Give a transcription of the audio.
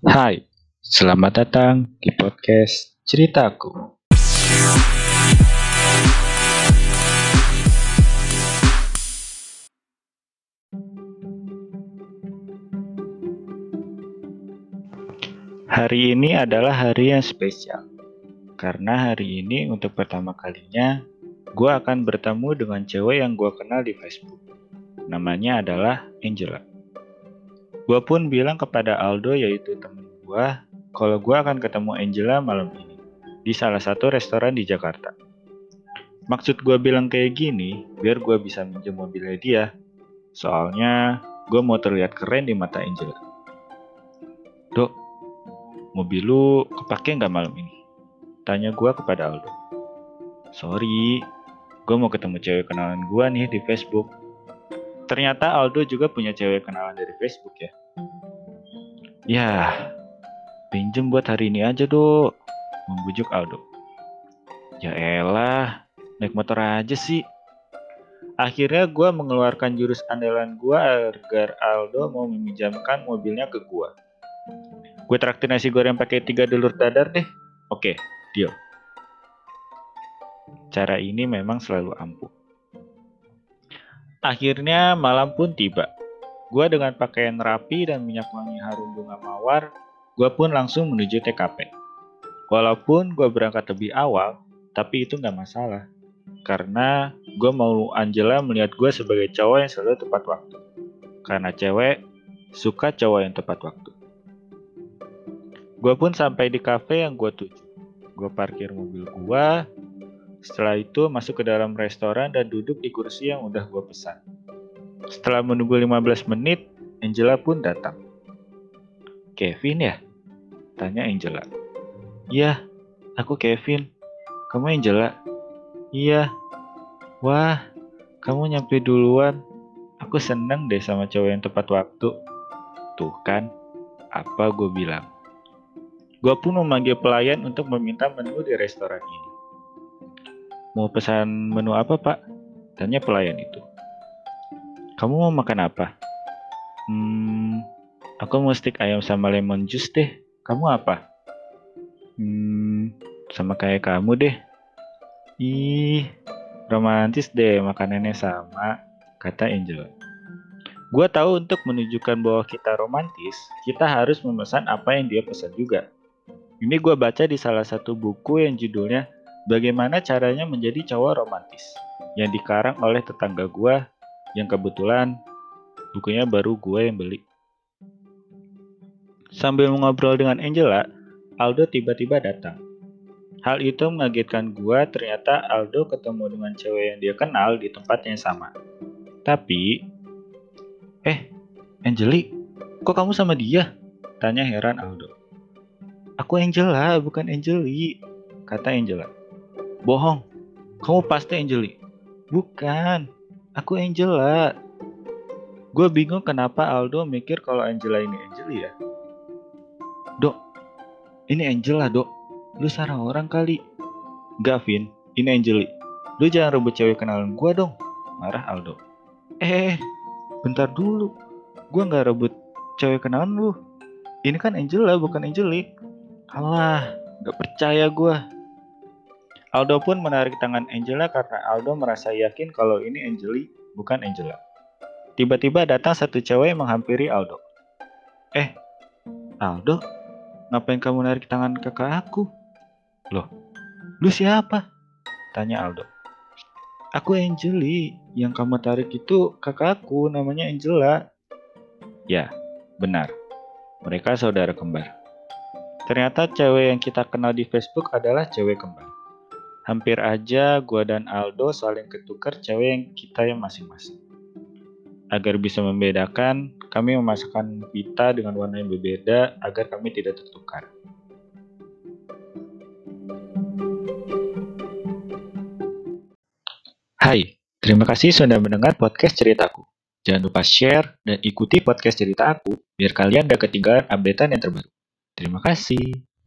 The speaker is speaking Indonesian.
Hai, selamat datang di podcast Ceritaku. Hari ini adalah hari yang spesial. Karena hari ini untuk pertama kalinya, gue akan bertemu dengan cewek yang gue kenal di Facebook. Namanya adalah Angela. Gue pun bilang kepada Aldo yaitu temen gue, kalau gue akan ketemu Angela malam ini di salah satu restoran di Jakarta. Maksud gue bilang kayak gini, biar gue bisa minjem mobilnya dia. Soalnya gue mau terlihat keren di mata Angela. Dok, mobil lu kepake nggak malam ini? Tanya gue kepada Aldo. Sorry, gue mau ketemu cewek kenalan gue nih di Facebook. Ternyata Aldo juga punya cewek kenalan dari Facebook ya. Ya, pinjem buat hari ini aja dok, membujuk Aldo. Ya elah, naik motor aja sih. Akhirnya gue mengeluarkan jurus andalan gue agar Aldo mau meminjamkan mobilnya ke gue. Gue traktir nasi goreng pakai tiga dulur dadar deh. Oke, deal. Cara ini memang selalu ampuh. Akhirnya malam pun tiba. Gua dengan pakaian rapi dan minyak wangi harum bunga mawar, gua pun langsung menuju TKP. Walaupun gua berangkat lebih awal, tapi itu nggak masalah. Karena gua mau Angela melihat gua sebagai cowok yang selalu tepat waktu. Karena cewek suka cowok yang tepat waktu. Gua pun sampai di kafe yang gua tuju. Gua parkir mobil gua, setelah itu masuk ke dalam restoran dan duduk di kursi yang udah gue pesan. Setelah menunggu 15 menit, Angela pun datang. Kevin ya? Tanya Angela. Iya, aku Kevin. Kamu Angela? Iya. Wah, kamu nyampe duluan. Aku seneng deh sama cowok yang tepat waktu. Tuh kan, apa gue bilang. Gue pun memanggil pelayan untuk meminta menu di restoran ini. Mau pesan menu apa pak? Tanya pelayan itu. Kamu mau makan apa? Hmm, aku mau stick ayam sama lemon juice deh. Kamu apa? Hmm, sama kayak kamu deh. Ih, romantis deh makanannya sama, kata Angel. Gua tahu untuk menunjukkan bahwa kita romantis, kita harus memesan apa yang dia pesan juga. Ini gua baca di salah satu buku yang judulnya Bagaimana caranya menjadi cowok romantis yang dikarang oleh tetangga gue yang kebetulan bukunya baru gue yang beli. Sambil mengobrol dengan Angela, Aldo tiba-tiba datang. Hal itu mengagetkan gue ternyata Aldo ketemu dengan cewek yang dia kenal di tempat yang sama. Tapi, eh, Angeli, kok kamu sama dia? Tanya heran Aldo. Aku Angela, bukan Angeli, kata Angela. Bohong, kamu pasti Angeli. Bukan, aku Angela. Gue bingung kenapa Aldo mikir kalau Angela ini Angeli ya. Dok, ini Angela dok. Lu sarang orang kali. Gavin, ini Angeli. Lu jangan rebut cewek kenalan gue dong. Marah Aldo. Eh, bentar dulu. Gue nggak rebut cewek kenalan lu. Ini kan Angela bukan Angeli. Alah, gak percaya gue. Aldo pun menarik tangan Angela karena Aldo merasa yakin kalau ini Angeli, bukan Angela. Tiba-tiba datang satu cewek menghampiri Aldo. Eh, Aldo, ngapain kamu narik tangan kakak aku? Loh, lu siapa? Tanya Aldo. Aku Angeli, yang kamu tarik itu kakakku, namanya Angela. Ya, benar. Mereka saudara kembar. Ternyata cewek yang kita kenal di Facebook adalah cewek kembar hampir aja gue dan Aldo saling ketukar cewek yang kita yang masing-masing. Agar bisa membedakan, kami memasukkan pita dengan warna yang berbeda agar kami tidak tertukar. Hai, terima kasih sudah mendengar podcast ceritaku. Jangan lupa share dan ikuti podcast cerita aku biar kalian gak ketinggalan updatean yang terbaru. Terima kasih.